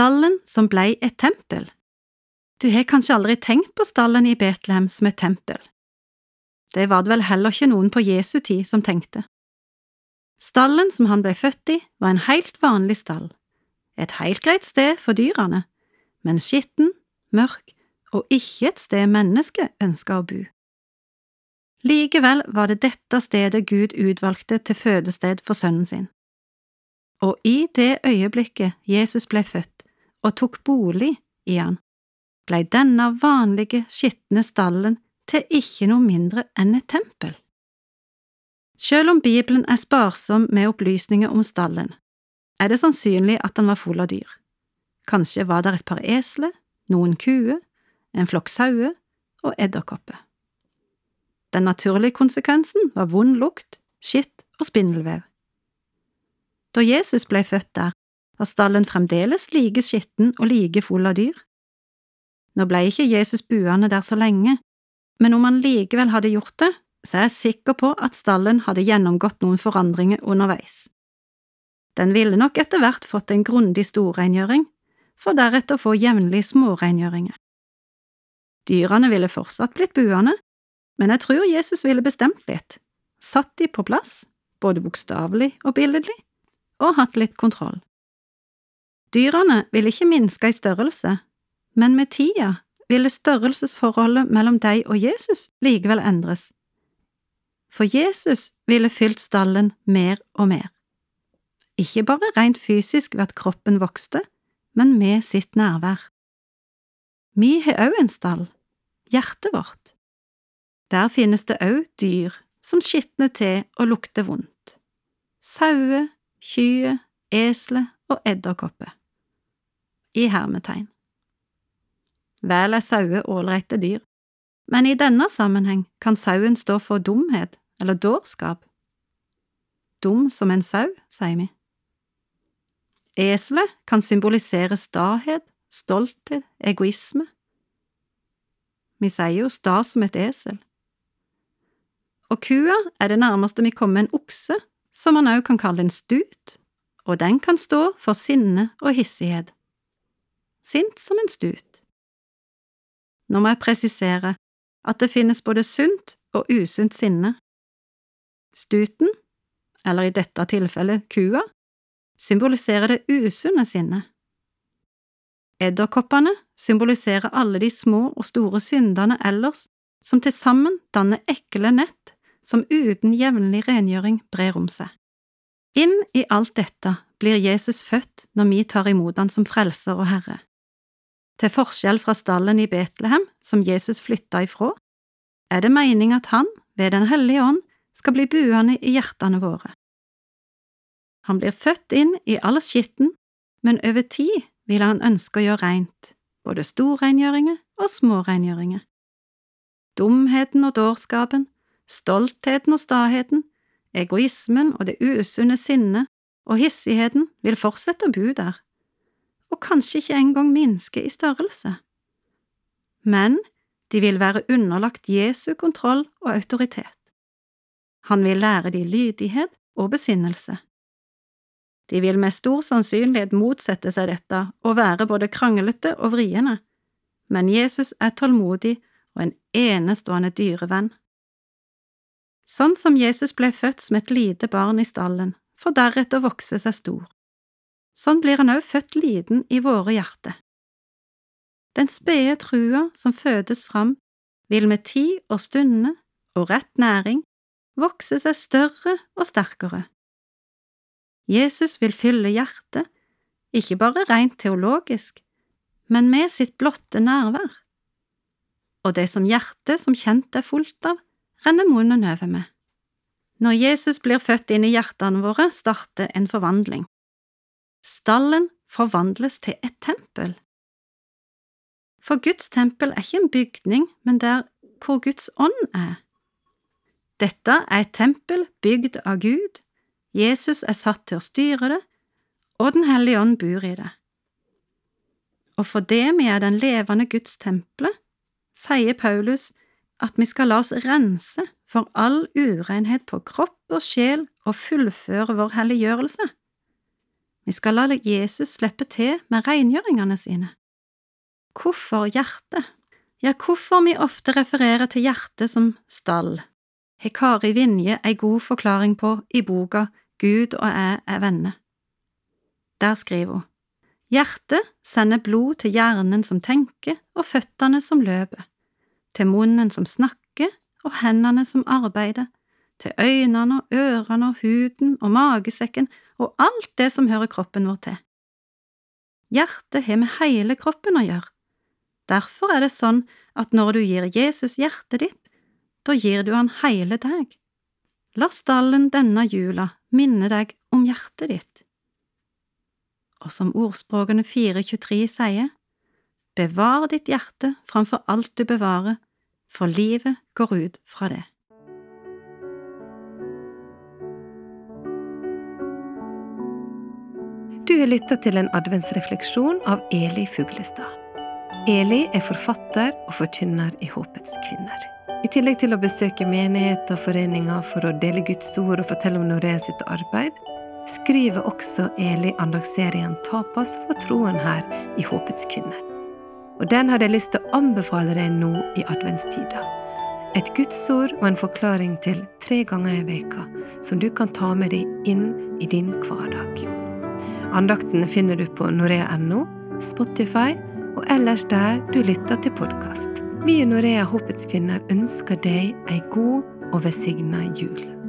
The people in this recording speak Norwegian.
Stallen som blei et tempel. Du har kanskje aldri tenkt på stallen i Betlehem som et tempel. Det var det vel heller ikke noen på Jesu tid som tenkte. Stallen som han ble født i, var en helt vanlig stall, et helt greit sted for dyrene, men skitten, mørk og ikke et sted mennesket ønska å bo. Likevel var det dette stedet Gud utvalgte til fødested for sønnen sin. Og i det øyeblikket Jesus ble født og tok bolig i han, blei denne vanlige, skitne stallen til ikke noe mindre enn et tempel. Selv om Bibelen er sparsom med opplysninger om stallen, er det sannsynlig at han var full av dyr. Kanskje var der et par esler, noen kuer, en flokk sauer og edderkopper. Den naturlige konsekvensen var vond lukt, skitt og spindelvev. Da Jesus ble født der, var stallen fremdeles like skitten og like full av dyr. Nå ble ikke Jesus buende der så lenge, men om han likevel hadde gjort det, så er jeg sikker på at stallen hadde gjennomgått noen forandringer underveis. Den ville nok etter hvert fått en grundig storrengjøring, for deretter å få jevnlig smårengjøringer. Dyrene ville fortsatt blitt buende, men jeg tror Jesus ville bestemt litt, satt de på plass, både bokstavelig og billedlig, og hatt litt kontroll. Dyrene ville ikke minske i størrelse, men med tida ville størrelsesforholdet mellom deg og Jesus likevel endres. For Jesus ville fylt stallen mer og mer. Ikke bare rent fysisk ved at kroppen vokste, men med sitt nærvær. Vi har òg en stall, hjertet vårt. Der finnes det òg dyr som skitner til og lukter vondt. Sauer, kyr, esler og edderkopper. I hermetegn. Vel er sauer ålreite dyr, men i denne sammenheng kan sauen stå for dumhet eller dårskap. Dum som en sau, sier vi. Eselet kan symbolisere stahet, stolthet, egoisme. Vi sier jo sta som et esel. Og kua er det nærmeste vi kommer en okse, som man også kan kalle en stut, og den kan stå for sinne og hissighet. Sint som en stut. Nå må jeg presisere at det finnes både sunt og usunt sinne. Stuten, eller i dette tilfellet kua, symboliserer det usunne sinnet. Edderkoppene symboliserer alle de små og store syndene ellers som til sammen danner ekle nett som uten jevnlig rengjøring brer om seg. Inn i alt dette blir Jesus født når vi tar imot han som frelser og herre. Til forskjell fra stallen i Betlehem, som Jesus flytta ifra, er det mening at han, ved Den hellige ånd, skal bli buende i hjertene våre. Han blir født inn i all skitten, men over tid vil han ønske å gjøre rent, både storrengjøringer og smårengjøringer. Dumheten og dårskapen, stoltheten og staheten, egoismen og det usunne sinnet og hissigheten vil fortsette å bo der, kanskje ikke engang minske i størrelse. Men de vil være underlagt Jesu kontroll og autoritet. Han vil lære de lydighet og besinnelse. De vil med stor sannsynlighet motsette seg dette og være både kranglete og vriene, men Jesus er tålmodig og en enestående dyrevenn. Sånn som Jesus ble født som et lite barn i stallen, for deretter å vokse seg stor. Sånn blir han også født liten i våre hjerter. Den spede trua som fødes fram, vil med tid og stunder og rett næring vokse seg større og sterkere. Jesus vil fylle hjertet, ikke bare rent teologisk, men med sitt blotte nærvær. Og det som hjertet som kjent er fullt av, renner munnen over med. Når Jesus blir født inn i hjertene våre, starter en forvandling. Stallen forvandles til et tempel. For Guds tempel er ikke en bygning, men der hvor Guds ånd er. Dette er et tempel bygd av Gud, Jesus er satt til å styre det, og Den hellige ånd bor i det. Og fordi vi er den levende Guds tempelet, sier Paulus at vi skal la oss rense for all urenhet på kropp og sjel og fullføre vår helliggjørelse. Vi skal la Jesus slippe til med rengjøringene sine. Hvorfor hjertet? Ja, hvorfor vi ofte refererer til hjertet som stall, har Kari Vinje ei god forklaring på i boka Gud og jeg er venner. Der skriver hun Hjertet sender blod til hjernen som tenker og føttene som løper, til munnen som snakker og hendene som arbeider, til øynene og ørene og huden og magesekken og alt det som hører kroppen vår til. Hjertet har med hele kroppen å gjøre. Derfor er det sånn at når du gir Jesus hjertet ditt, da gir du han hele deg. La stallen denne jula minne deg om hjertet ditt. Og som ordspråkene 423 sier, bevar ditt hjerte framfor alt du bevarer, for livet går ut fra det. Du har lytta til en adventsrefleksjon av Eli Fuglestad. Eli er forfatter og forkynner i Håpets kvinner. I tillegg til å besøke menigheter og foreninger for å dele Guds ord og fortelle om Norea sitt arbeid, skriver også Eli andagsserien Tapas for troen her i Håpets kvinner. Og den hadde jeg lyst til å anbefale deg nå i adventstida. Et gudsord og en forklaring til tre ganger i veka som du kan ta med deg inn i din hverdag. Andakten finner du på norea.no, Spotify og ellers der du lytter til podkast. Vi i Norea Håpets kvinner ønsker deg ei god og velsigna jul.